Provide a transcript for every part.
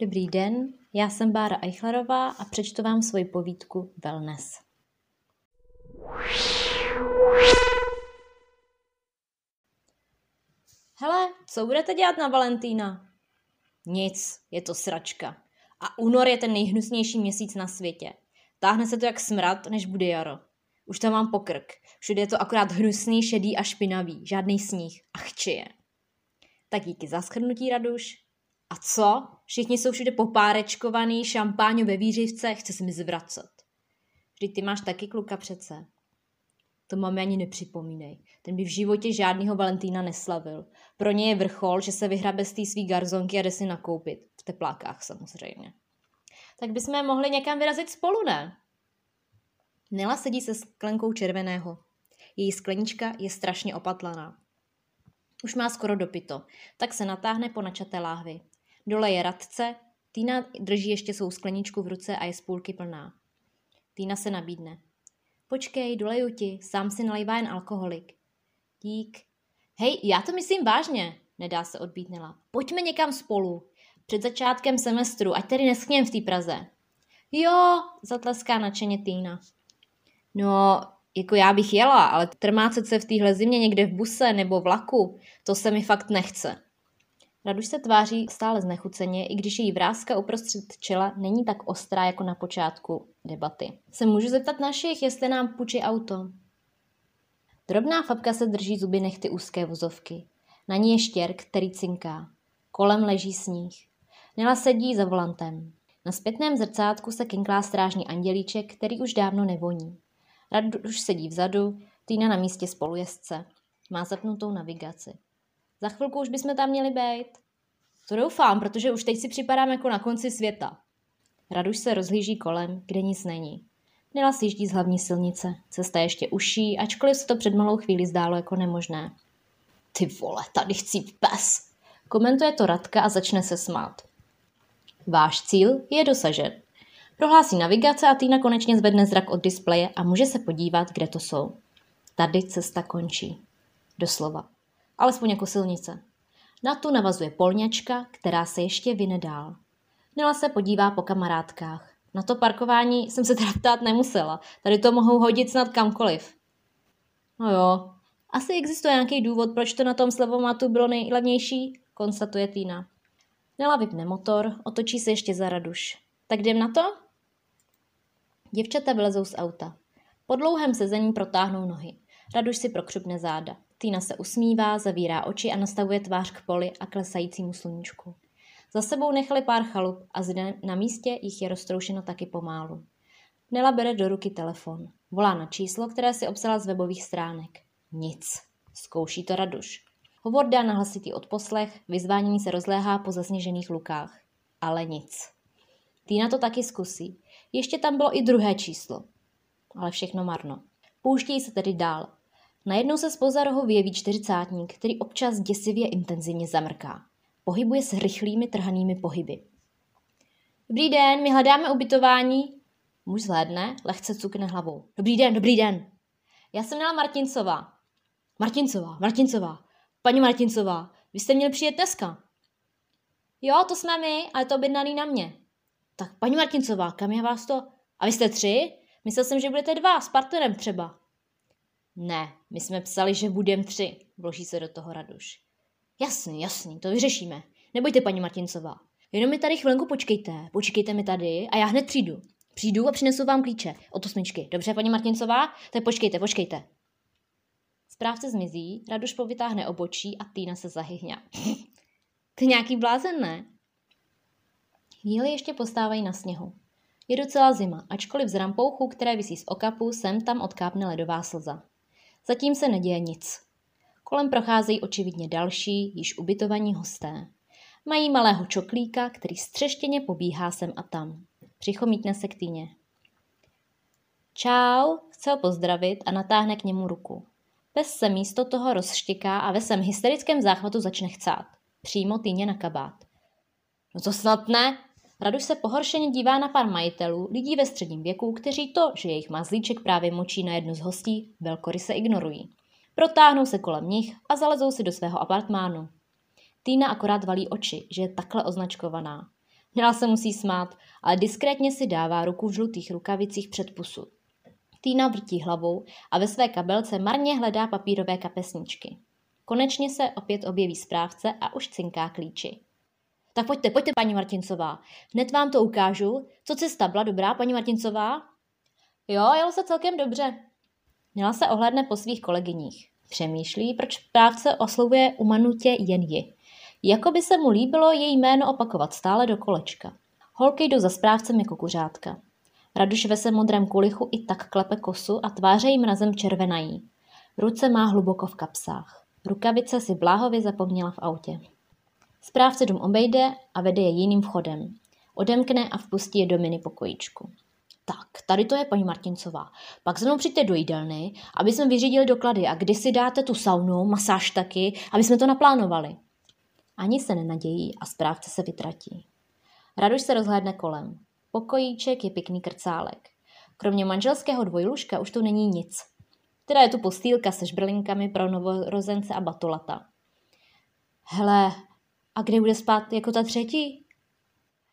Dobrý den, já jsem Bára Eichlerová a přečtu vám svoji povídku Wellness. Hele, co budete dělat na Valentína? Nic, je to sračka. A únor je ten nejhnusnější měsíc na světě. Táhne se to jak smrad, než bude jaro. Už tam mám pokrk. Všude je to akorát hnusný, šedý a špinavý. Žádný sníh. A chčije. Tak díky za schrnutí, Raduš. A co? Všichni jsou všude popárečkovaný, šampáň ve výřivce, chce se mi zvracet. Vždyť ty máš taky kluka přece. To máme ani nepřipomínej. Ten by v životě žádného Valentína neslavil. Pro ně je vrchol, že se vyhrabe z té svý garzonky a jde si nakoupit. V teplákách samozřejmě. Tak bychom mohli někam vyrazit spolu, ne? Nela sedí se sklenkou červeného. Její sklenička je strašně opatlaná. Už má skoro dopito, tak se natáhne po načaté láhvi. Dole je radce, Týna drží ještě svou skleničku v ruce a je z půlky plná. Týna se nabídne. Počkej, doleju ti, sám si nalejvá jen alkoholik. Dík. Hej, já to myslím vážně, nedá se odbít Nela. Pojďme někam spolu. Před začátkem semestru, ať tedy neschněm v té Praze. Jo, zatleská nadšeně Týna. No, jako já bych jela, ale trmácet se v téhle zimě někde v buse nebo vlaku, to se mi fakt nechce. Raduš se tváří stále znechuceně, i když její vrázka uprostřed čela není tak ostrá jako na počátku debaty. Se můžu zeptat našich, jestli nám půjčí auto? Drobná fabka se drží zuby nechty úzké vozovky. Na ní je štěr, který cinká. Kolem leží sníh. Nela sedí za volantem. Na zpětném zrcátku se kinklá strážní andělíček, který už dávno nevoní. Raduš sedí vzadu, Týna na místě spolujezdce. Má zapnutou navigaci. Za chvilku už bychom tam měli být. To doufám, protože už teď si připadám jako na konci světa. Raduš se rozhlíží kolem, kde nic není. Nela sjíždí z hlavní silnice. Cesta ještě uší, ačkoliv se to před malou chvíli zdálo jako nemožné. Ty vole, tady chci pes. Komentuje to Radka a začne se smát. Váš cíl je dosažen. Prohlásí navigace a Týna konečně zvedne zrak od displeje a může se podívat, kde to jsou. Tady cesta končí. Doslova alespoň jako silnice. Na tu navazuje polňačka, která se ještě vyne dál. Nela se podívá po kamarádkách. Na to parkování jsem se teda ptát nemusela. Tady to mohou hodit snad kamkoliv. No jo, asi existuje nějaký důvod, proč to na tom slevomatu bylo nejlevnější, konstatuje Týna. Nela vypne motor, otočí se ještě za Raduš. Tak jdem na to? Děvčata vylezou z auta. Po dlouhém sezení protáhnou nohy. Raduš si prokřupne záda. Týna se usmívá, zavírá oči a nastavuje tvář k poli a klesajícímu sluníčku. Za sebou nechali pár chalup a zde na místě jich je roztroušeno taky pomálu. Nela bere do ruky telefon. Volá na číslo, které si obsala z webových stránek. Nic. Zkouší to Raduš. Hovor dá na hlasitý odposlech, vyzvánění se rozléhá po zasněžených lukách. Ale nic. Týna to taky zkusí. Ještě tam bylo i druhé číslo. Ale všechno marno. Pouštějí se tedy dál. Najednou se spoza rohu vyjeví čtyřicátník, který občas děsivě intenzivně zamrká. Pohybuje se rychlými trhanými pohyby. Dobrý den, my hledáme ubytování. Muž zhlédne, lehce cukne hlavou. Dobrý den, dobrý den. Já jsem měla Martincová. Martincová, Martincová. Paní Martincová, vy jste měli přijet dneska. Jo, to jsme my, ale to objednaný na mě. Tak paní Martincová, kam je vás to? A vy jste tři? Myslel jsem, že budete dva, s partnerem třeba. Ne, my jsme psali, že budem tři, vloží se do toho Raduš. Jasný, jasný, to vyřešíme. Nebojte, paní Martincová. Jenom mi tady chvilku počkejte, počkejte mi tady a já hned přijdu. Přijdu a přinesu vám klíče od osmičky. Dobře, paní Martincová? Tak počkejte, počkejte. Správce zmizí, Raduš povytáhne obočí a Týna se zahyhňá. to nějaký blázen, ne? Chvíli ještě postávají na sněhu. Je docela zima, ačkoliv z rampouchu, které visí z okapu, sem tam odkápne ledová slza. Zatím se neděje nic. Kolem procházejí očividně další, již ubytovaní hosté. Mají malého čoklíka, který střeštěně pobíhá sem a tam. Přichomítne se k týně. Čau, chce ho pozdravit a natáhne k němu ruku. Pes se místo toho rozštěká a ve svém hysterickém záchvatu začne chcát. Přímo týně na kabát. No to snad ne, Raduš se pohoršeně dívá na pár majitelů, lidí ve středním věku, kteří to, že jejich mazlíček právě močí na jednu z hostí, velkoryse ignorují. Protáhnou se kolem nich a zalezou si do svého apartmánu. Týna akorát valí oči, že je takhle označkovaná. Nela se musí smát, ale diskrétně si dává ruku v žlutých rukavicích před pusu. Týna vrtí hlavou a ve své kabelce marně hledá papírové kapesničky. Konečně se opět objeví správce a už cinká klíči. Tak pojďte, pojďte, paní Martincová. Hned vám to ukážu. Co cesta byla dobrá, paní Martincová? Jo, jelo se celkem dobře. Měla se ohledne po svých kolegyních. Přemýšlí, proč správce oslovuje umanutě jen ji. Jako by se mu líbilo její jméno opakovat stále do kolečka. Holky jdou za správcem jako kuřátka. Raduš ve se modrém kulichu i tak klepe kosu a tváře jí mrazem červenají. Ruce má hluboko v kapsách. Rukavice si bláhově zapomněla v autě. Správce dům obejde a vede je jiným vchodem. Odemkne a vpustí je do mini pokojíčku. Tak, tady to je paní Martincová. Pak se mnou přijďte do jídelny, aby jsme vyřídili doklady a kdy si dáte tu saunu, masáž taky, aby jsme to naplánovali. Ani se nenadějí a správce se vytratí. Raduš se rozhlédne kolem. Pokojíček je pěkný krcálek. Kromě manželského dvojlužka už tu není nic. Teda je tu postýlka se žbrlinkami pro novorozence a batolata. Hele, a kde bude spát jako ta třetí?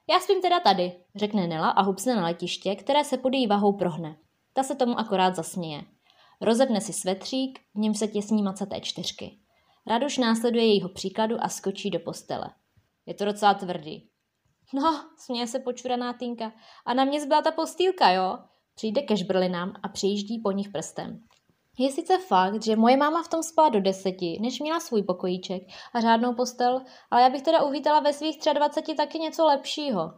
Já spím teda tady, řekne Nela a hupsne na letiště, které se pod její vahou prohne. Ta se tomu akorát zasměje. Rozepne si svetřík, v něm se těsní macaté čtyřky. Raduš následuje jejího příkladu a skočí do postele. Je to docela tvrdý. No, směje se počuraná Týnka. A na mě zbyla ta postýlka, jo? Přijde ke žbrlinám a přijíždí po nich prstem. Je sice fakt, že moje máma v tom spala do deseti, než měla svůj pokojíček a řádnou postel, ale já bych teda uvítala ve svých 23 taky něco lepšího.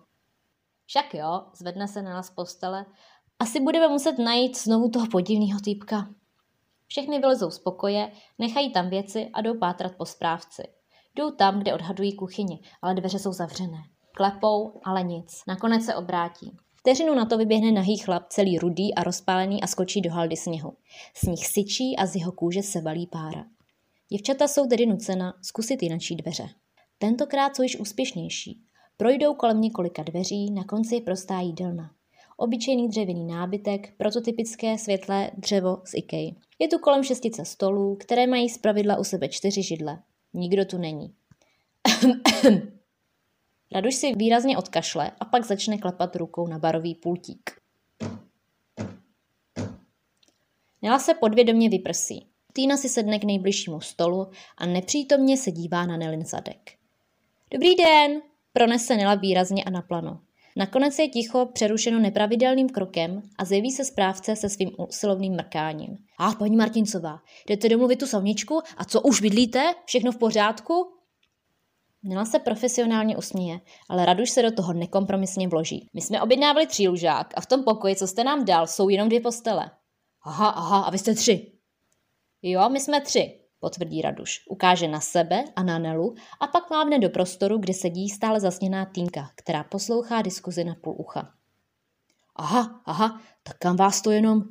Však jo, zvedne se Nela z postele. Asi budeme muset najít znovu toho podivného týpka. Všechny vylezou z pokoje, nechají tam věci a jdou pátrat po správci. Jdou tam, kde odhadují kuchyni, ale dveře jsou zavřené. Klepou, ale nic. Nakonec se obrátí. Vteřinu na to vyběhne nahý chlap, celý rudý a rozpálený a skočí do haldy sněhu. Sníh syčí a z jeho kůže se valí pára. Děvčata jsou tedy nucena zkusit jinačí dveře. Tentokrát jsou již úspěšnější. Projdou kolem několika dveří, na konci je prostá jídelna. Obyčejný dřevěný nábytek, prototypické světlé dřevo z IKEA. Je tu kolem šestice stolů, které mají zpravidla u sebe čtyři židle. Nikdo tu není. Raduš si výrazně odkašle a pak začne klepat rukou na barový pultík. Nela se podvědomě vyprsí. Týna si sedne k nejbližšímu stolu a nepřítomně se dívá na Nelin zadek. Dobrý den, pronese Nela výrazně a naplano. Nakonec je ticho přerušeno nepravidelným krokem a zjeví se správce se svým usilovným mrkáním. A ah, paní Martincová, jdete domluvit tu savničku? A co, už bydlíte? Všechno v pořádku? Nela se profesionálně usměje, ale Raduš se do toho nekompromisně vloží. My jsme objednávali třílužák a v tom pokoji, co jste nám dal, jsou jenom dvě postele. Aha, aha, a vy jste tři. Jo, my jsme tři, potvrdí Raduš. Ukáže na sebe a na Nelu a pak mávne do prostoru, kde sedí stále zasněná Týnka, která poslouchá diskuzi na půl ucha. Aha, aha, tak kam vás to jenom?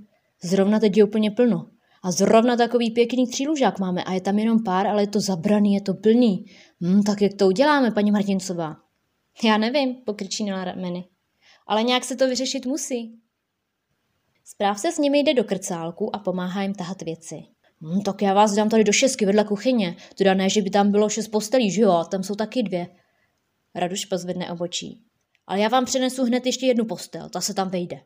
Zrovna teď je úplně plno. A zrovna takový pěkný třílužák máme a je tam jenom pár, ale je to zabraný, je to plný. Hm, tak jak to uděláme, paní Martincová? Já nevím, pokrčínila rameny. Ale nějak se to vyřešit musí. Správce s nimi jde do krcálku a pomáhá jim tahat věci. Hm, tak já vás dám tady do šestky vedle kuchyně. Teda ne, že by tam bylo šest postelí, že jo? Tam jsou taky dvě. Raduš pozvedne obočí. Ale já vám přinesu hned ještě jednu postel, ta se tam vejde.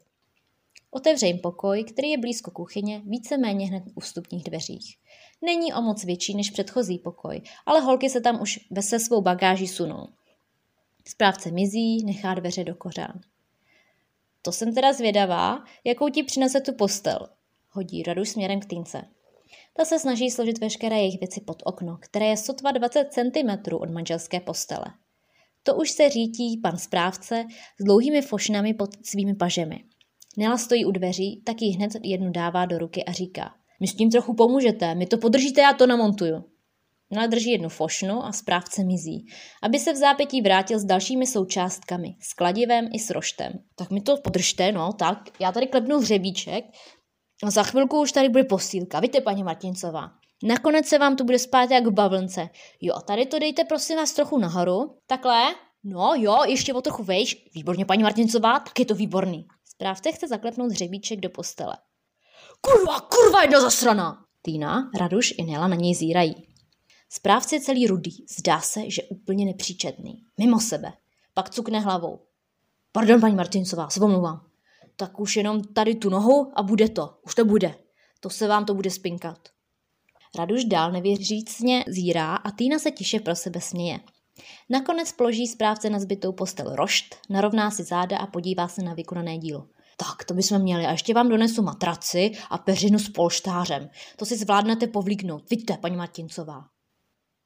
Otevře jim pokoj, který je blízko kuchyně, víceméně hned u vstupních dveřích. Není o moc větší než předchozí pokoj, ale holky se tam už ve se svou bagáží sunou. Správce mizí, nechá dveře do kořán. To jsem teda zvědavá, jakou ti přinese tu postel, hodí radu směrem k týnce. Ta se snaží složit veškeré jejich věci pod okno, které je sotva 20 cm od manželské postele. To už se řítí pan správce s dlouhými fošnami pod svými pažemi. Nela stojí u dveří, tak jí hned jednu dává do ruky a říká. Mi s tím trochu pomůžete, mi to podržíte, já to namontuju. Nela drží jednu fošnu a správce mizí, aby se v zápětí vrátil s dalšími součástkami, s kladivem i s roštem. Tak mi to podržte, no, tak. Já tady klepnu hřebíček a za chvilku už tady bude posílka. Víte, paní Martincová. Nakonec se vám tu bude spát jak v bavlnce. Jo, tady to dejte prosím vás trochu nahoru. Takhle? No jo, ještě o trochu vejš. Výborně, paní Martincová, tak je to výborný. Správce chce zaklepnout hřebíček do postele. Kurva, kurva, jedna zasrana! Týna, Raduš i Nela na něj zírají. Správce je celý rudý, zdá se, že úplně nepříčetný, mimo sebe. pak cukne hlavou. Pardon, paní Martincová, se omlouvám. Tak už jenom tady tu nohu a bude to. Už to bude. To se vám to bude spinkat. Raduš dál nevěřícně zírá a Týna se tiše pro sebe směje. Nakonec položí správce na zbytou postel rošt, narovná si záda a podívá se na vykonané dílo. Tak, to bychom měli. A ještě vám donesu matraci a peřinu s polštářem. To si zvládnete povlíknout. Vidíte, paní Martincová.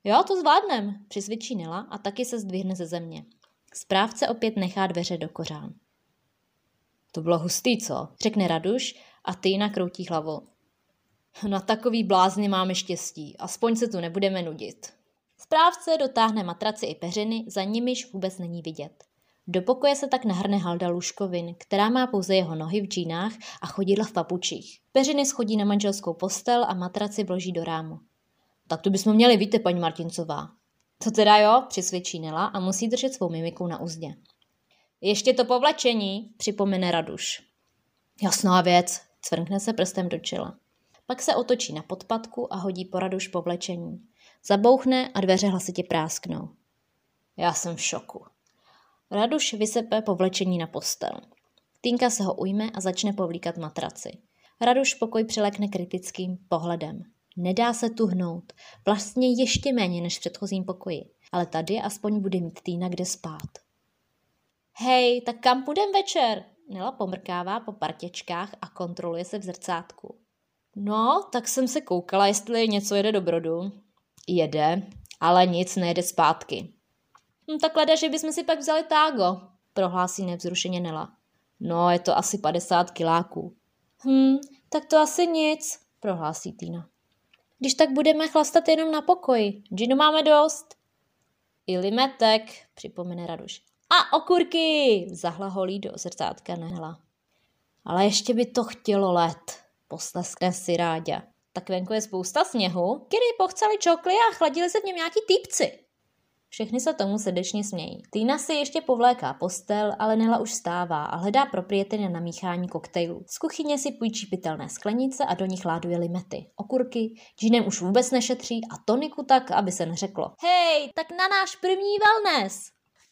Jo, to zvládnem, přizvědčí Nela a taky se zdvihne ze země. Správce opět nechá dveře do kořán. To bylo hustý, co? Řekne Raduš a ty nakroutí hlavou. Na takový blázny máme štěstí, aspoň se tu nebudeme nudit. Správce dotáhne matraci i peřiny, za nimiž vůbec není vidět. Do pokoje se tak nahrne Halda Luškovin, která má pouze jeho nohy v džínách a chodidla v papučích. Peřiny schodí na manželskou postel a matraci vloží do rámu. Tak to bychom měli, víte, paní Martincová. To teda jo, přisvědčí Nela a musí držet svou mimikou na úzdě. Ještě to povlečení, připomene Raduš. Jasná věc, cvrkne se prstem do čela. Pak se otočí na podpatku a hodí po Raduš povlečení. Zabouchne a dveře hlasitě prásknou. Já jsem v šoku. Raduš vysepe povlečení na postel. Týnka se ho ujme a začne povlíkat matraci. Raduš pokoj přilekne kritickým pohledem. Nedá se tu hnout, vlastně ještě méně než v předchozím pokoji, ale tady aspoň bude mít Týna kde spát. Hej, tak kam půjdem večer? Nela pomrkává po partěčkách a kontroluje se v zrcátku. No, tak jsem se koukala, jestli něco jede do brodu. Jede, ale nic nejede zpátky. Hm, tak leda, že bychom si pak vzali tágo, prohlásí nevzrušeně Nela. No, je to asi 50 kiláků. Hm, tak to asi nic, prohlásí Týna. Když tak budeme chlastat jenom na pokoji. Džinu máme dost. I limetek, připomene Raduš. A okurky, zahlaholí do zrcátka Nela. Ale ještě by to chtělo let, posleskne si Ráďa. Tak venku je spousta sněhu, který pochceli čokly a chladili se v něm nějaký týpci. Všechny se tomu srdečně smějí. Týna si ještě povléká postel, ale Nela už stává a hledá propriety na namíchání koktejlů. Z kuchyně si půjčí pitelné sklenice a do nich láduje limety, okurky, džinem už vůbec nešetří a toniku tak, aby se neřeklo. Hej, tak na náš první wellness!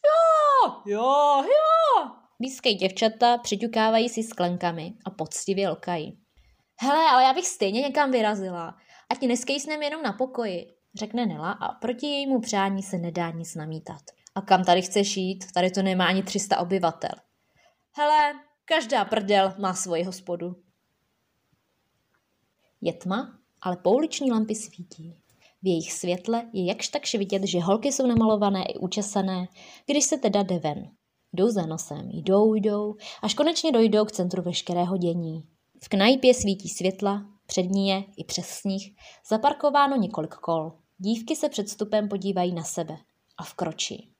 Jo, jo, jo! Blízké děvčata přiťukávají si sklenkami a poctivě lokají. Hele, ale já bych stejně někam vyrazila. Ať neskejsnem jenom na pokoji řekne Nela a proti jejímu přání se nedá nic namítat. A kam tady chceš jít? Tady to nemá ani 300 obyvatel. Hele, každá prdel má svoji hospodu. Je tma, ale pouliční lampy svítí. V jejich světle je jakž takž vidět, že holky jsou namalované i učesané, když se teda jde ven. Jdou za nosem, jdou, jdou, až konečně dojdou k centru veškerého dění. V knajpě svítí světla, před ní je, i přes sníh, zaparkováno několik kol. Dívky se před vstupem podívají na sebe a vkročí.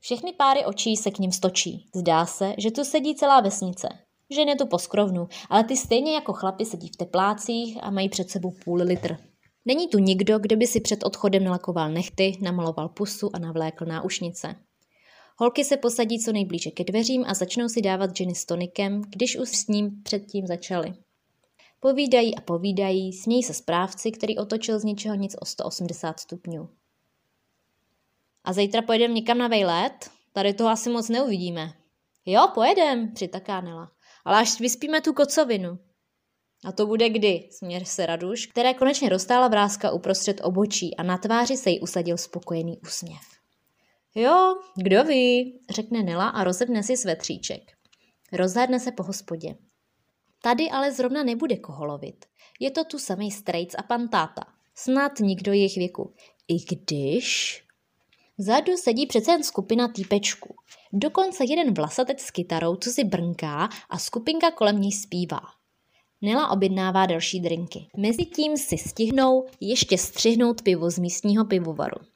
Všechny páry očí se k ním stočí. Zdá se, že tu sedí celá vesnice. Žen je tu poskrovnu, ale ty stejně jako chlapi sedí v teplácích a mají před sebou půl litr. Není tu nikdo, kdo by si před odchodem nalakoval nechty, namaloval pusu a navlékl náušnice. Holky se posadí co nejblíže ke dveřím a začnou si dávat džiny s tonikem, když už s ním předtím začali. Povídají a povídají, smějí se správci, který otočil z ničeho nic o 180 stupňů. A zítra pojedeme někam na vejlet? Tady toho asi moc neuvidíme. Jo, pojedem, přitaká Nela. Ale až vyspíme tu kocovinu. A to bude kdy, směr se Raduš, které konečně roztála vrázka uprostřed obočí a na tváři se jí usadil spokojený úsměv. Jo, kdo ví, řekne Nela a rozebne si svetříček. Rozhledne se po hospodě. Tady ale zrovna nebude koho lovit. Je to tu samý strejc a pan táta. Snad nikdo jejich věku. I když... Vzadu sedí přece jen skupina týpečků. Dokonce jeden vlasatec s kytarou, co si brnká a skupinka kolem ní zpívá. Nela objednává další drinky. Mezitím si stihnou ještě střihnout pivo z místního pivovaru.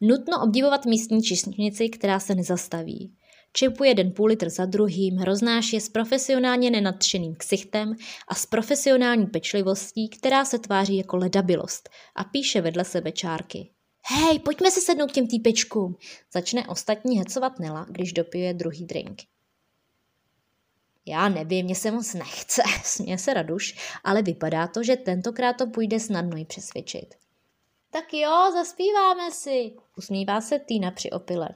Nutno obdivovat místní čišnici, která se nezastaví. Čepuje jeden půl litr za druhým, roznáší je s profesionálně nenadšeným ksichtem a s profesionální pečlivostí, která se tváří jako ledabilost a píše vedle sebe čárky. Hej, pojďme si sednout k těm týpečkům, začne ostatní hecovat Nela, když dopije druhý drink. Já nevím, mě se moc nechce, směje se Raduš, ale vypadá to, že tentokrát to půjde snadno jí přesvědčit. Tak jo, zaspíváme si, usmívá se Týna při opile.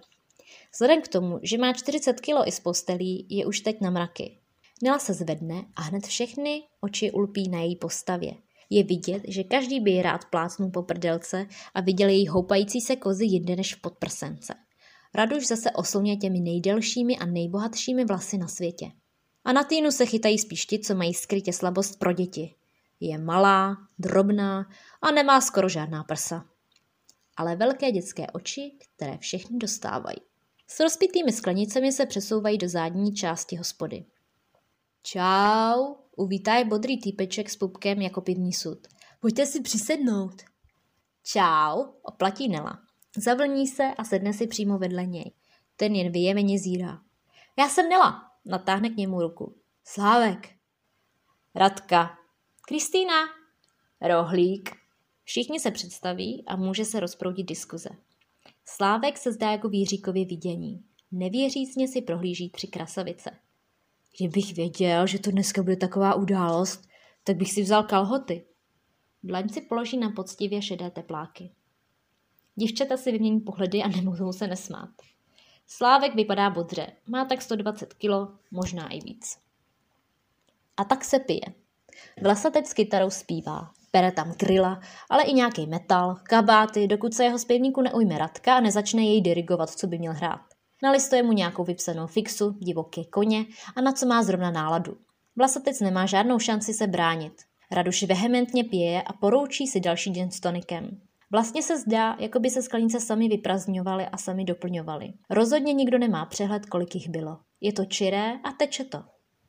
Vzhledem k tomu, že má 40 kilo i z postelí, je už teď na mraky. Nela se zvedne a hned všechny oči ulpí na její postavě. Je vidět, že každý by ji rád plácnul po prdelce a viděl její houpající se kozy jinde než v podprsence. Raduš zase oslně těmi nejdelšími a nejbohatšími vlasy na světě. A na týnu se chytají spíš ti, co mají skrytě slabost pro děti. Je malá, drobná a nemá skoro žádná prsa. Ale velké dětské oči, které všechny dostávají. S rozpitými sklenicemi se přesouvají do zadní části hospody. Čau, uvítá je bodrý týpeček s pupkem jako pivní sud. Pojďte si přisednout. Čau, oplatí Nela. Zavlní se a sedne si přímo vedle něj. Ten jen vyjeveně zírá. Já jsem Nela, natáhne k němu ruku. Slávek. Radka. Kristýna. Rohlík. Všichni se představí a může se rozproudit diskuze. Slávek se zdá jako výříkově vidění. Nevěřícně si prohlíží tři krasavice. Kdybych věděl, že to dneska bude taková událost, tak bych si vzal kalhoty. Dlaň si položí na poctivě šedé tepláky. Děvčata si vymění pohledy a nemohou se nesmát. Slávek vypadá bodře, má tak 120 kilo, možná i víc. A tak se pije. Vlasatec s kytarou zpívá, pere tam grilla, ale i nějaký metal, kabáty, dokud se jeho zpěvníku neujme Radka a nezačne jej dirigovat, co by měl hrát. Nalistuje mu nějakou vypsanou fixu, divoké koně a na co má zrovna náladu. Vlasatec nemá žádnou šanci se bránit. Raduš vehementně pije a poroučí si další den s tonikem. Vlastně se zdá, jako by se sklenice sami vyprazňovaly a sami doplňovaly. Rozhodně nikdo nemá přehled, kolik jich bylo. Je to čiré a teče to.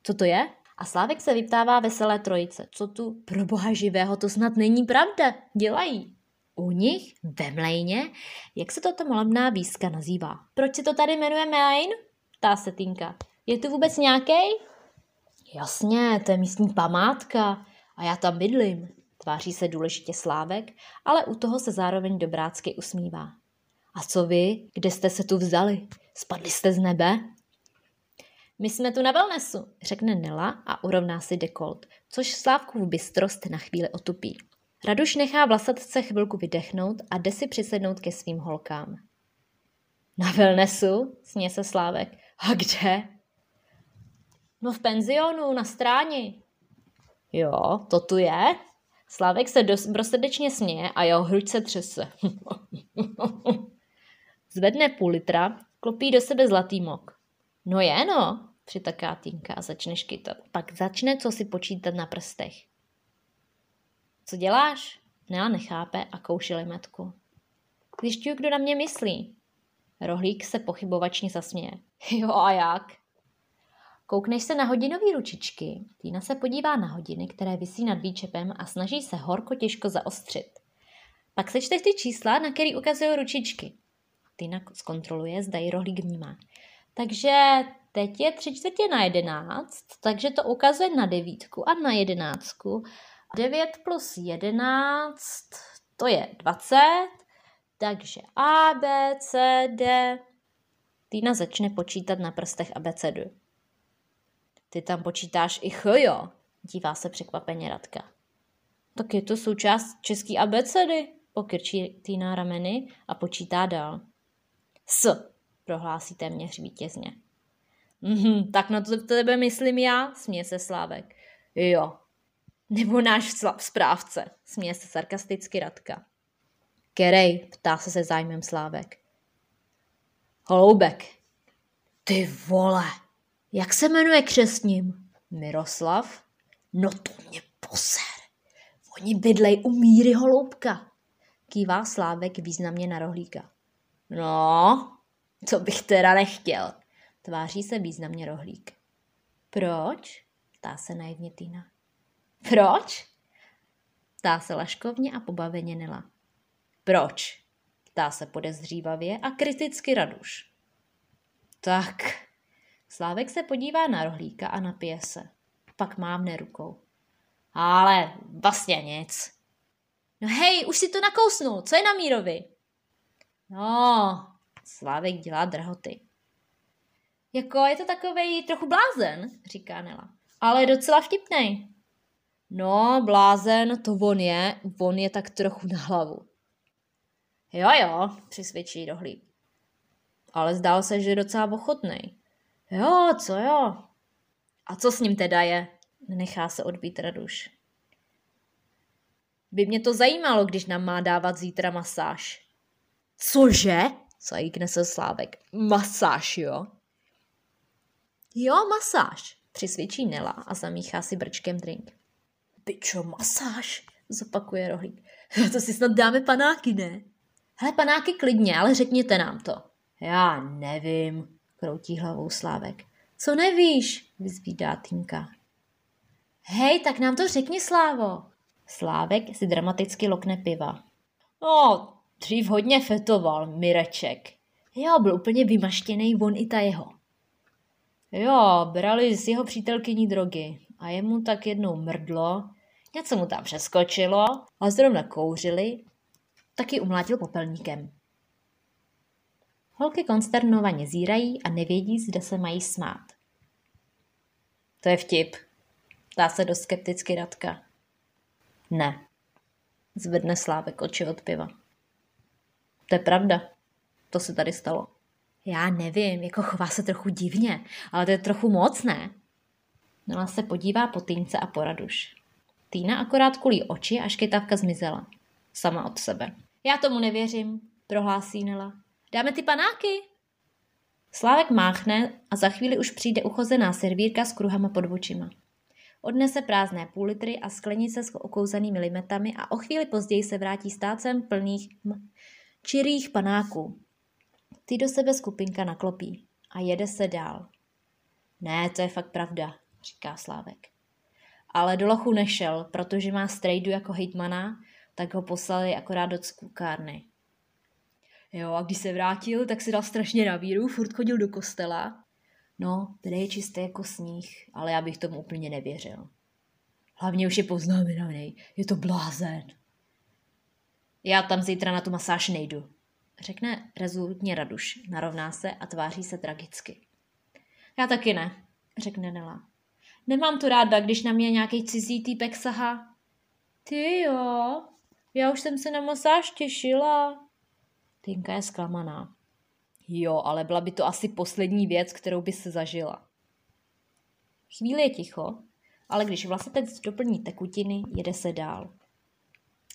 Co to je? A Slávek se vyptává veselé trojice. Co tu pro boha živého, to snad není pravda. Dělají. U nich, ve mlejně, jak se toto malebná výzka nazývá? Proč se to tady jmenuje Mlejn? Tá se Tinka. Je tu vůbec nějaký? Jasně, to je místní památka a já tam bydlím. Tváří se důležitě Slávek, ale u toho se zároveň dobrácky usmívá. A co vy? Kde jste se tu vzali? Spadli jste z nebe? My jsme tu na wellnessu, řekne Nela a urovná si dekolt, což Slávkův bystrost na chvíli otupí. Raduš nechá vlasatce chvilku vydechnout a jde si přisednout ke svým holkám. Na wellnessu, sně se Slávek. A kde? No v penzionu, na stráni. Jo, to tu je, Slávek se dobrosrdečně směje a jeho hruď se třese. Zvedne půl litra, klopí do sebe zlatý mok. No je no, přitaká Týnka a začne škytat. Pak začne co si počítat na prstech. Co děláš? Nela nechápe a kouši limetku. Zjišťuju, kdo na mě myslí. Rohlík se pochybovačně zasměje. Jo a jak? Koukneš se na hodinové ručičky. Týna se podívá na hodiny, které visí nad výčepem a snaží se horko těžko zaostřit. Pak sečteš ty čísla, na který ukazují ručičky. Týna zkontroluje, zda ji rohlík vnímá. Takže teď je tři čtvrtě na jedenáct, takže to ukazuje na devítku a na jedenáctku. 9 plus 11, to je 20, takže A, B, C, D. Týna začne počítat na prstech abecedu. Ty tam počítáš i ch, jo? Dívá se překvapeně Radka. Tak je to součást český abecedy, pokyrčí Týna rameny a počítá dál. S, prohlásí téměř vítězně. Mhm, tak na to tebe myslím já, směje se Slávek. Jo. Nebo náš správce, směje se sarkasticky Radka. Kerej, ptá se se zájmem Slávek. Holoubek. Ty vole, jak se jmenuje křesním? Miroslav? No to mě poser. Oni bydlej u Míry Holoubka. Kývá Slávek významně na rohlíka. No, to bych teda nechtěl. Tváří se významně rohlík. Proč? Ptá se naivně Týna. Proč? Ptá se laškovně a pobaveně Nela. Proč? Ptá se podezřívavě a kriticky Raduš. Tak, Slávek se podívá na rohlíka a napije se. Pak mávne rukou. Ale vlastně nic. No hej, už si to nakousnul, co je na Mírovi? No, Slávek dělá drhoty. Jako je to takovej trochu blázen, říká Nela. Ale docela vtipnej. No, blázen, to on je, on je tak trochu na hlavu. Jo, jo, přisvědčí rohlík. ale zdál se, že je docela ochotný. Jo, co jo? A co s ním teda je? Nechá se odbít Raduš. By mě to zajímalo, když nám má dávat zítra masáž. Cože? Zajíkne se Slávek. Masáž, jo? Jo, masáž, přisvědčí Nela a zamíchá si brčkem drink. Pičo, masáž, zopakuje rohlík. To si snad dáme panáky, ne? Hele, panáky klidně, ale řekněte nám to. Já nevím, kroutí hlavou Slávek. Co nevíš, vyzvídá Týnka. Hej, tak nám to řekni, Slávo. Slávek si dramaticky lokne piva. No, dřív hodně fetoval, Mireček. Jo, byl úplně vymaštěný, on i ta jeho. Jo, brali z jeho přítelkyní drogy a jemu tak jednou mrdlo, něco mu tam přeskočilo a zrovna kouřili, taky umlátil popelníkem. Holky konsternovaně zírají a nevědí, zda se mají smát. To je vtip. Dá se do skepticky Radka. Ne. Zvedne Slávek oči od piva. To je pravda. To se tady stalo. Já nevím, jako chová se trochu divně, ale to je trochu moc, ne? Nela se podívá po Týnce a po Raduš. Týna akorát kulí oči, až kytavka zmizela. Sama od sebe. Já tomu nevěřím, prohlásí Nela. Dáme ty panáky? Slávek máchne a za chvíli už přijde uchozená servírka s kruhama pod očima. Odnese prázdné půl litry a sklenice s okouzanými limetami a o chvíli později se vrátí stácem plných m- čirých panáků. Ty do sebe skupinka naklopí a jede se dál. Ne, to je fakt pravda, říká Slávek. Ale do lochu nešel, protože má strejdu jako hejtmana, tak ho poslali akorát do skukárny. Jo, a když se vrátil, tak si dal strašně na víru, furt chodil do kostela. No, tady je čisté jako sníh, ale já bych tomu úplně nevěřil. Hlavně už je poznamenaný, je to blázen. Já tam zítra na tu masáž nejdu, řekne rezolutně Raduš, narovná se a tváří se tragicky. Já taky ne, řekne Nela. Nemám to ráda, když na mě nějaký cizí týpek sahá. Ty jo, já už jsem se na masáž těšila. Tinka je zklamaná. Jo, ale byla by to asi poslední věc, kterou by se zažila. Chvíli je ticho, ale když vlasatec doplní tekutiny, jede se dál.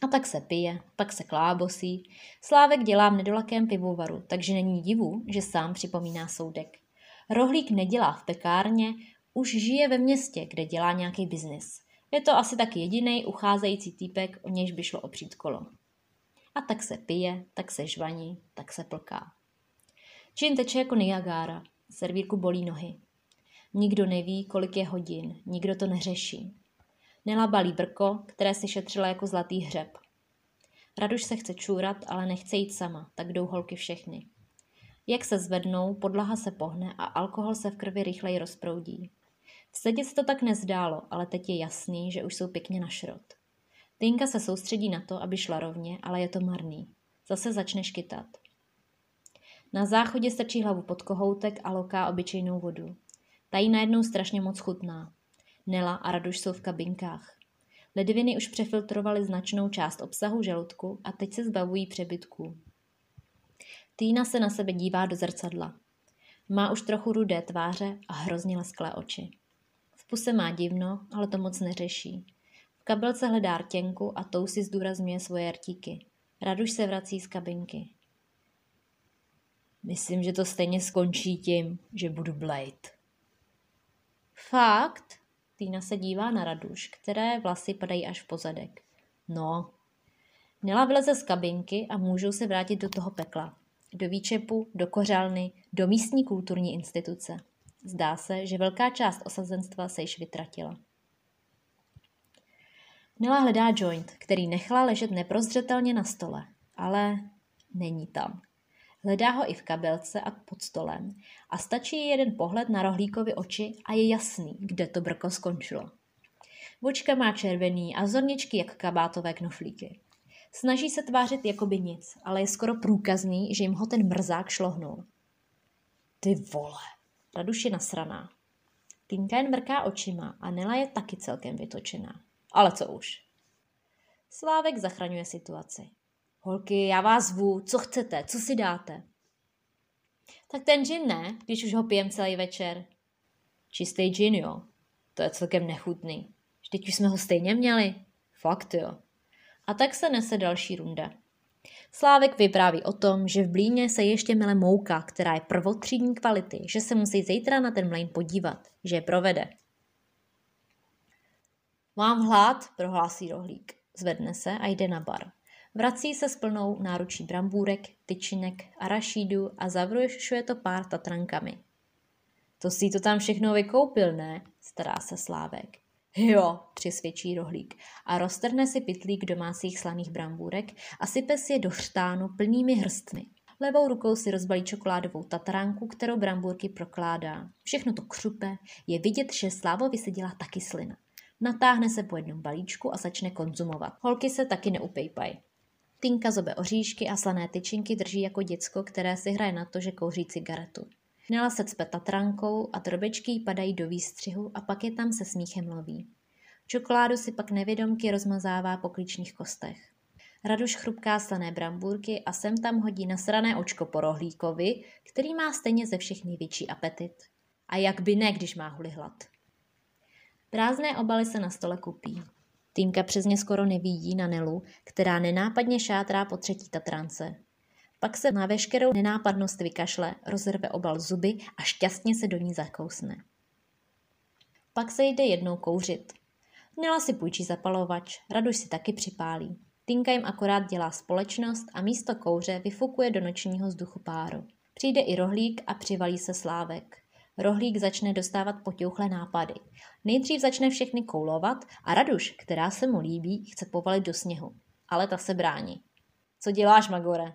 A tak se pije, pak se klábosí. Slávek dělá v nedolakém pivovaru, takže není divu, že sám připomíná soudek. Rohlík nedělá v pekárně, už žije ve městě, kde dělá nějaký biznis. Je to asi tak jediný ucházející týpek, o nějž by šlo opřít kolo. A tak se pije, tak se žvaní, tak se plká. Gin teče jako Niagara, servírku bolí nohy. Nikdo neví, kolik je hodin, nikdo to neřeší. Nela balí brko, které si šetřila jako zlatý hřeb. Raduš se chce čůrat, ale nechce jít sama, tak jdou holky všechny. Jak se zvednou, podlaha se pohne a alkohol se v krvi rychleji rozproudí. V sedě se to tak nezdálo, ale teď je jasný, že už jsou pěkně na šrot. Tinka se soustředí na to, aby šla rovně, ale je to marný. Zase začne škytat. Na záchodě strčí hlavu pod kohoutek a loká obyčejnou vodu. Ta jí najednou strašně moc chutná. Nela a Raduš jsou v kabinkách. Ledviny už přefiltrovaly značnou část obsahu žaludku a teď se zbavují přebytků. Týna se na sebe dívá do zrcadla. Má už trochu rudé tváře a hrozně lesklé oči. V puse má divno, ale to moc neřeší. V kabelce hledá rtěnku a tou si zdůrazňuje svoje rtíky. Raduš se vrací z kabinky. Myslím, že to stejně skončí tím, že budu Blade. Fakt? Týna se dívá na Raduš, které vlasy padají až v pozadek. No. Nela vyleze z kabinky a můžou se vrátit do toho pekla. Do výčepu, do kořálny, do místní kulturní instituce. Zdá se, že velká část osazenstva se již vytratila. Nela hledá joint, který nechala ležet neprozřetelně na stole, ale není tam. Hledá ho i v kabelce a pod stolem a stačí jeden pohled na rohlíkovi oči a je jasný, kde to brko skončilo. Vočka má červený a zorničky jak kabátové knoflíky. Snaží se tvářit jako by nic, ale je skoro průkazný, že jim ho ten mrzák šlohnul. Ty vole, Raduš je nasraná. Tinka jen mrká očima a Nela je taky celkem vytočená. Ale co už. Slávek zachraňuje situaci. Holky, já vás zvu, co chcete, co si dáte? Tak ten gin ne, když už ho pijem celý večer. Čistý gin, jo. To je celkem nechutný. Vždyť už jsme ho stejně měli. Fakt jo. A tak se nese další runda. Slávek vypráví o tom, že v Blíně se ještě mele mouka, která je prvotřídní kvality, že se musí zítra na ten mlejn podívat, že je provede. Mám hlad, prohlásí rohlík. Zvedne se a jde na bar. Vrací se s plnou náručí brambůrek, tyčinek, arašídu a zavrušuje to pár tatrankami. To si to tam všechno vykoupil, ne? Stará se Slávek. Jo, přisvědčí rohlík a roztrhne si pitlík domácích slaných brambůrek a sype si je do chřtánu plnými hrstmi. Levou rukou si rozbalí čokoládovou tataránku, kterou brambůrky prokládá. Všechno to křupe, je vidět, že Slávovi se dělá taky slina. Natáhne se po jednom balíčku a začne konzumovat. Holky se taky neupejpají. Tinka zobe oříšky a slané tyčinky drží jako děcko, které si hraje na to, že kouří cigaretu. Nela se cpe tatrankou a drobečky jí padají do výstřihu a pak je tam se smíchem loví. Čokoládu si pak nevědomky rozmazává po klíčních kostech. Raduš chrupká slané brambůrky a sem tam hodí nasrané očko po rohlíkovi, který má stejně ze všech největší apetit. A jak by ne, když má huli hlad. Prázdné obaly se na stole kupí. Týmka přesně skoro nevidí na Nelu, která nenápadně šátrá po třetí tatrance. Pak se na veškerou nenápadnost vykašle, rozrve obal zuby a šťastně se do ní zakousne. Pak se jde jednou kouřit. Nela si půjčí zapalovač, Raduš si taky připálí. Tinka jim akorát dělá společnost a místo kouře vyfukuje do nočního vzduchu páru. Přijde i rohlík a přivalí se slávek. Rohlík začne dostávat potěuchlé nápady. Nejdřív začne všechny koulovat a Raduš, která se mu líbí, chce povalit do sněhu. Ale ta se brání. Co děláš, Magore?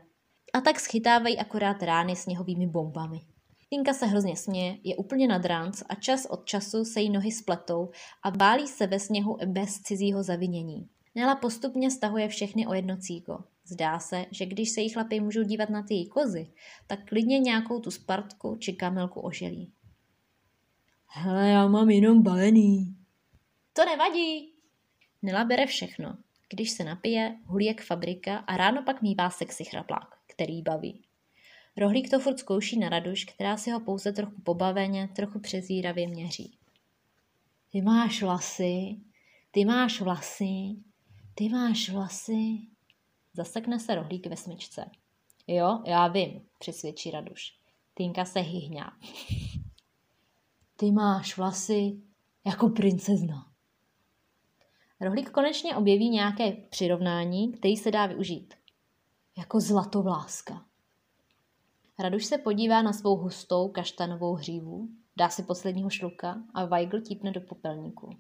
A tak schytávají akorát rány sněhovými bombami. Tinka se hrozně směje, je úplně nad ránc a čas od času se jí nohy spletou a bálí se ve sněhu bez cizího zavinění. Nela postupně stahuje všechny o jedno cíko. Zdá se, že když se jí chlapy můžou dívat na ty její kozy, tak klidně nějakou tu spartku či kamelku oželí. Hele, já mám jenom balený. To nevadí. Nela bere všechno. Když se napije, hulí jak fabrika a ráno pak mívá sexy chraplák, který baví. Rohlík to furt zkouší na raduš, která si ho pouze trochu pobaveně, trochu přezíravě měří. Ty máš vlasy, ty máš vlasy, ty máš vlasy. Zasekne se rohlík ve smyčce. Jo, já vím, přesvědčí Raduš. Týnka se hyhňá. Ty máš vlasy jako princezna. Rohlík konečně objeví nějaké přirovnání, který se dá využít. Jako zlatovláska. Raduš se podívá na svou hustou kaštanovou hřívu, dá si posledního šluka a Weigl típne do popelníku.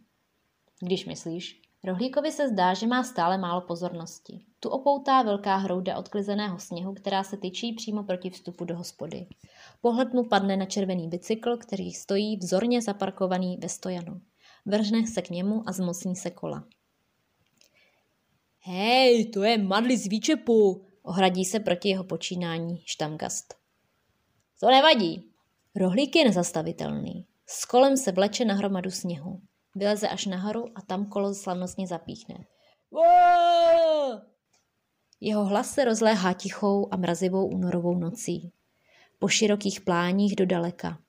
Když myslíš, Rohlíkovi se zdá, že má stále málo pozornosti. Tu opoutá velká hrouda odklizeného sněhu, která se tyčí přímo proti vstupu do hospody. Pohled mu padne na červený bicykl, který stojí vzorně zaparkovaný ve stojanu. Vržne se k němu a zmocní se kola. Hej, to je madli z výčepu, ohradí se proti jeho počínání štamgast. To nevadí. Rohlík je nezastavitelný. S kolem se vleče na hromadu sněhu. Vyleze až nahoru a tam kolo slavnostně zapíchne. Jeho hlas se rozléhá tichou a mrazivou únorovou nocí. Po širokých pláních do daleka.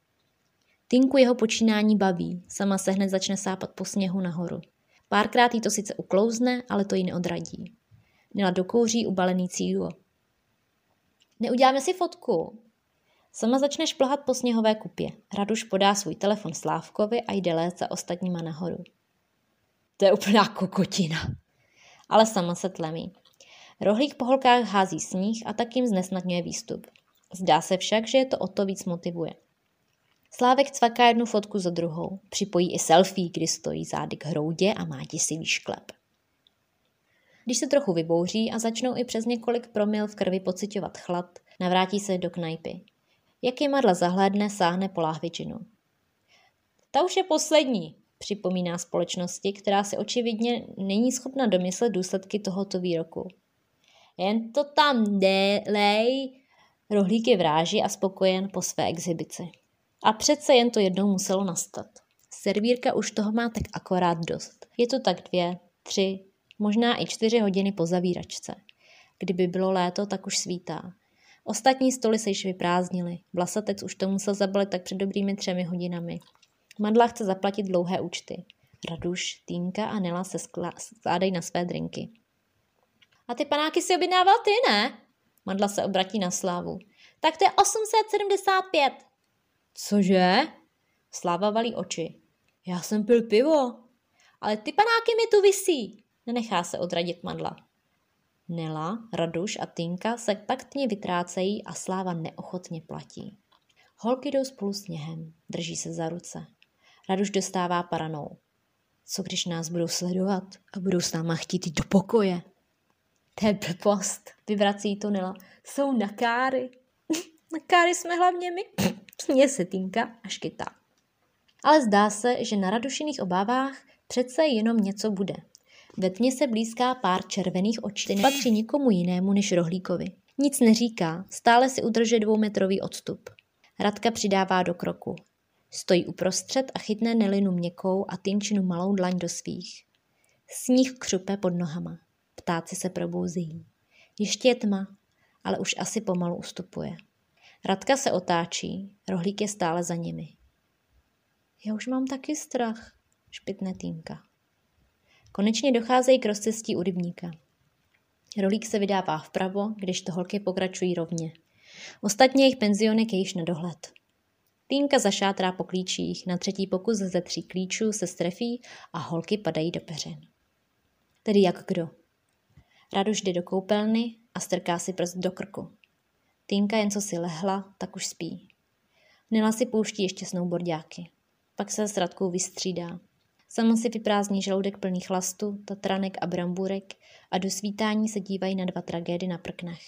Tinku jeho počínání baví, sama se hned začne sápat po sněhu nahoru. Párkrát jí to sice uklouzne, ale to ji neodradí. Měla dokouří ubalený cílo. Neuděláme si fotku, Sama začne šplhat po sněhové kupě. Raduš podá svůj telefon Slávkovi a jde lézt za ostatníma nahoru. To je úplná kokotina. Ale sama se tlemí. Rohlík po holkách hází sníh a tak jim znesnadňuje výstup. Zdá se však, že je to o to víc motivuje. Slávek cvaká jednu fotku za druhou. Připojí i selfie, kdy stojí zády k hroudě a má děsivý šklep. Když se trochu vybouří a začnou i přes několik promil v krvi pocitovat chlad, navrátí se do knajpy. Jak je Marla zahlédne, sáhne po láhvičinu. Ta už je poslední, připomíná společnosti, která si očividně není schopna domyslet důsledky tohoto výroku. Jen to tam delej, rohlík je vráží a spokojen po své exhibici. A přece jen to jednou muselo nastat. Servírka už toho má tak akorát dost. Je to tak dvě, tři, možná i čtyři hodiny po zavíračce. Kdyby bylo léto, tak už svítá. Ostatní stoly se již vyprázdnily. Vlasatec už to musel zabalit tak před dobrými třemi hodinami. Madla chce zaplatit dlouhé účty. Raduš, Týnka a Nela se skládají na své drinky. A ty panáky si objednával ty, ne? Madla se obratí na Slávu. Tak to je 875. Cože? Sláva valí oči. Já jsem pil pivo. Ale ty panáky mi tu visí. Nenechá se odradit Madla. Nela, Raduš a Tinka se taktně vytrácejí a Sláva neochotně platí. Holky jdou spolu sněhem, drží se za ruce. Raduš dostává paranou. Co když nás budou sledovat a budou s náma chtít jít do pokoje? To je blbost, vyvrací to Nela. Jsou na káry. na káry jsme hlavně my. Směje se Tinka a škytá. Ale zdá se, že na Radušiných obávách přece jenom něco bude. Ve tmě se blízká pár červených očí, nepatří nikomu jinému než rohlíkovi. Nic neříká, stále si udržuje dvoumetrový odstup. Radka přidává do kroku. Stojí uprostřed a chytne Nelinu měkkou a Tinčinu malou dlaň do svých. Sníh křupe pod nohama. Ptáci se probouzí. Ještě je tma, ale už asi pomalu ustupuje. Radka se otáčí, rohlík je stále za nimi. Já už mám taky strach, špitne Týnka. Konečně docházejí k rozcestí u rybníka. Rolík se vydává vpravo, když to holky pokračují rovně. Ostatně jejich penzionek je již na dohled. Týnka zašátrá po klíčích, na třetí pokus ze tří klíčů se strefí a holky padají do peřin. Tedy jak kdo? Raduš jde do koupelny a strká si prst do krku. Týnka jen co si lehla, tak už spí. Nela si pouští ještě snowboardiáky. Pak se s Radkou vystřídá. Sama si vyprázdní žaludek plný chlastu, tatranek a bramburek a do svítání se dívají na dva tragédy na prknech.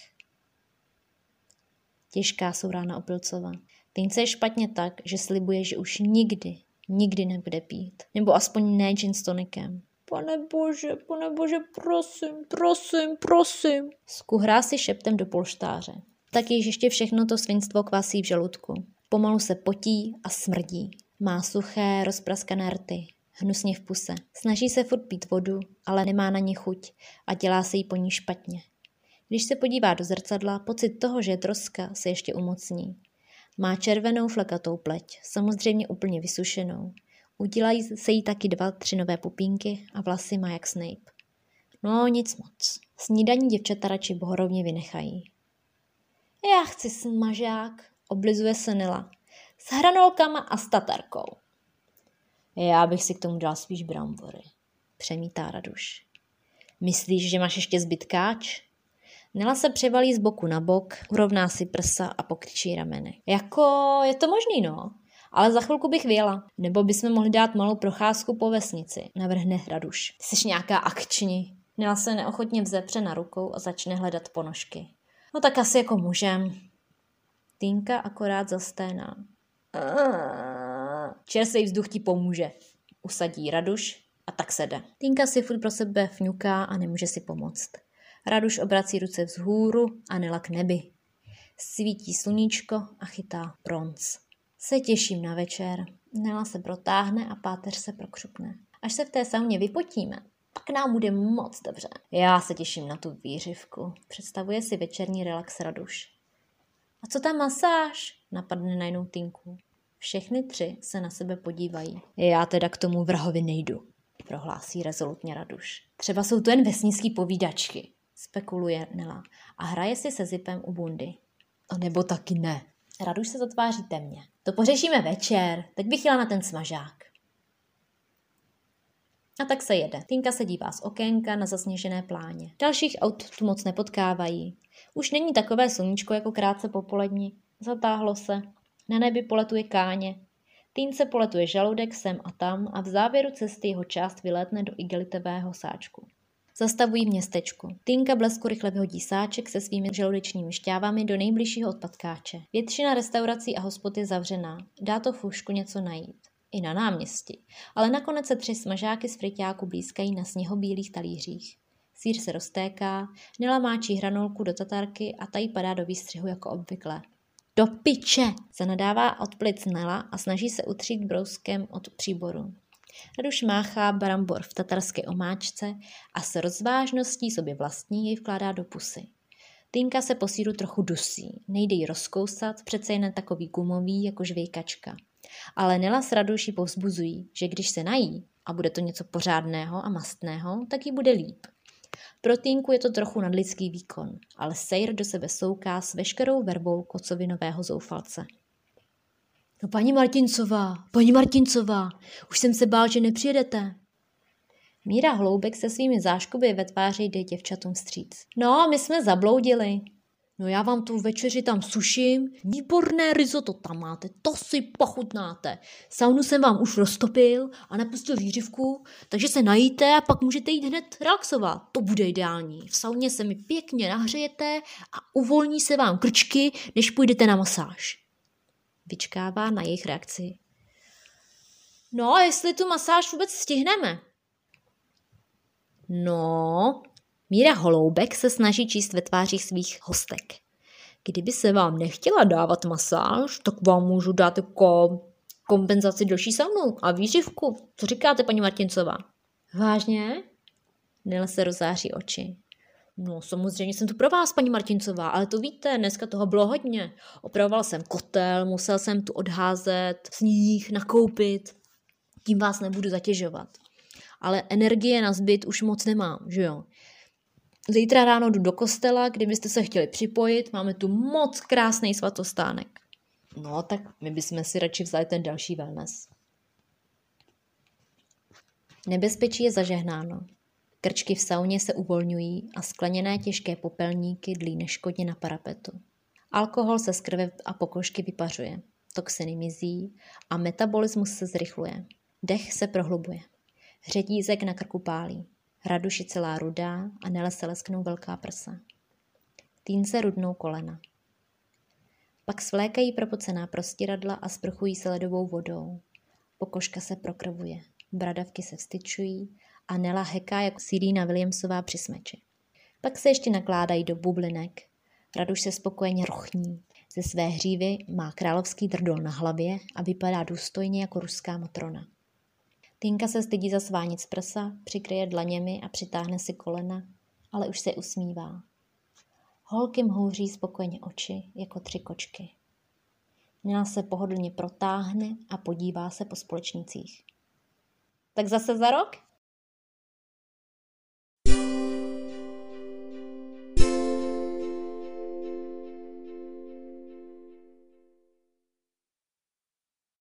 Těžká jsou rána Opilcova. Týnce je špatně tak, že slibuje, že už nikdy, nikdy nebude pít. Nebo aspoň ne gin s tonikem. Pane bože, pane bože, prosím, prosím, prosím. Skuhrá si šeptem do polštáře. Tak již ještě všechno to svinstvo kvasí v žaludku. Pomalu se potí a smrdí. Má suché, rozpraskané rty hnusně v puse. Snaží se furt pít vodu, ale nemá na ní chuť a dělá se jí po ní špatně. Když se podívá do zrcadla, pocit toho, že je troska, se ještě umocní. Má červenou flekatou pleť, samozřejmě úplně vysušenou. Udělají se jí taky dva, tři nové pupínky a vlasy má jak Snape. No, nic moc. Snídaní děvčata radši bohorovně vynechají. Já chci smažák, oblizuje se Nela. S hranolkama a statarkou. Já bych si k tomu dal spíš brambory. Přemítá Raduš. Myslíš, že máš ještě zbytkáč? Nela se převalí z boku na bok, urovná si prsa a pokřičí rameny. Jako, je to možný, no. Ale za chvilku bych věla. Nebo bychom mohli dát malou procházku po vesnici, navrhne Raduš. Ty jsi nějaká akční. Nela se neochotně vzepře na rukou a začne hledat ponožky. No tak asi jako můžem. Týnka akorát zasténá. Čerstvý vzduch ti pomůže. Usadí Raduš a tak se jde. Tinka si furt pro sebe fňuká a nemůže si pomoct. Raduš obrací ruce vzhůru a Nela k nebi. Svítí sluníčko a chytá bronz. Se těším na večer. Nela se protáhne a páteř se prokřupne. Až se v té sauně vypotíme, pak nám bude moc dobře. Já se těším na tu výřivku. Představuje si večerní relax Raduš. A co ta masáž? Napadne najednou Tinku. Všechny tři se na sebe podívají. Já teda k tomu vrahovi nejdu, prohlásí rezolutně Raduš. Třeba jsou to jen vesnický povídačky, spekuluje Nela a hraje si se zipem u bundy. A nebo taky ne. Raduš se zatváří temně. To pořešíme večer, teď bych jela na ten smažák. A tak se jede. Tinka se dívá z okénka na zasněžené pláně. Dalších aut tu moc nepotkávají. Už není takové sluníčko jako krátce popolední. Zatáhlo se. Na nebi poletuje káně. Týnce poletuje žaludek sem a tam a v závěru cesty jeho část vylétne do igelitového sáčku. Zastavují v městečku. Týnka blesku rychle vyhodí sáček se svými žaludečními šťávami do nejbližšího odpadkáče. Většina restaurací a hospod je zavřená. Dá to fušku něco najít. I na náměstí. Ale nakonec se tři smažáky z friťáku blízkají na sněhobílých talířích. Sýr se roztéká, Nela máčí hranolku do tatarky a ta jí padá do výstřihu jako obvykle. Do piče! se nadává od plic Nela a snaží se utřít brouskem od příboru. Raduš máchá brambor v tatarské omáčce a s rozvážností sobě vlastní jej vkládá do pusy. Týnka se po síru trochu dusí. Nejde jí rozkousat, přece jen takový gumový jako žvějkačka. Ale Nela s Raduší povzbuzují, že když se nají a bude to něco pořádného a mastného, tak jí bude líp. Pro Týnku je to trochu nadlidský výkon, ale Sejr do sebe souká s veškerou verbou kocovinového zoufalce. No paní Martincová, paní Martincová, už jsem se bál, že nepřijedete. Míra Hloubek se svými záškuby ve tváři jde děvčatům vstříc. No, my jsme zabloudili. No já vám tu večeři tam suším, výborné risotto tam máte, to si pochutnáte. Saunu jsem vám už roztopil a napustil výřivku, takže se najíte a pak můžete jít hned relaxovat. To bude ideální. V sauně se mi pěkně nahřejete a uvolní se vám krčky, než půjdete na masáž. Vyčkává na jejich reakci. No, jestli tu masáž vůbec stihneme. No, Míra Holoubek se snaží číst ve tvářích svých hostek. Kdyby se vám nechtěla dávat masáž, tak vám můžu dát jako kompenzaci další saunu a výživku. Co říkáte, paní Martincová? Vážně? Nele se rozáří oči. No samozřejmě jsem tu pro vás, paní Martincová, ale to víte, dneska toho bylo hodně. Opravoval jsem kotel, musel jsem tu odházet, sníh, nakoupit. Tím vás nebudu zatěžovat. Ale energie na zbyt už moc nemám, že jo? Zítra ráno jdu do kostela, kdybyste se chtěli připojit, máme tu moc krásný svatostánek. No, tak my bychom si radši vzali ten další wellness. Nebezpečí je zažehnáno. Krčky v sauně se uvolňují a skleněné těžké popelníky dlí neškodně na parapetu. Alkohol se z krve a pokožky vypařuje. Toxiny mizí a metabolismus se zrychluje. Dech se prohlubuje. Řetízek na krku pálí. Raduši celá rudá a Nele se lesknou velká prsa. Týnce rudnou kolena. Pak svlékají propocená prostěradla a sprchují se ledovou vodou. Pokožka se prokrvuje, bradavky se vstyčují a Nela heká jako Sirína Williamsová při smeči. Pak se ještě nakládají do bublinek. Raduš se spokojeně rochní. Ze své hřívy má královský drdol na hlavě a vypadá důstojně jako ruská matrona. Tinka se stydí zasvánit z prsa, přikryje dlaněmi a přitáhne si kolena, ale už se usmívá. Holky mhouří spokojeně oči, jako tři kočky. Nina se pohodlně protáhne a podívá se po společnicích. Tak zase za rok?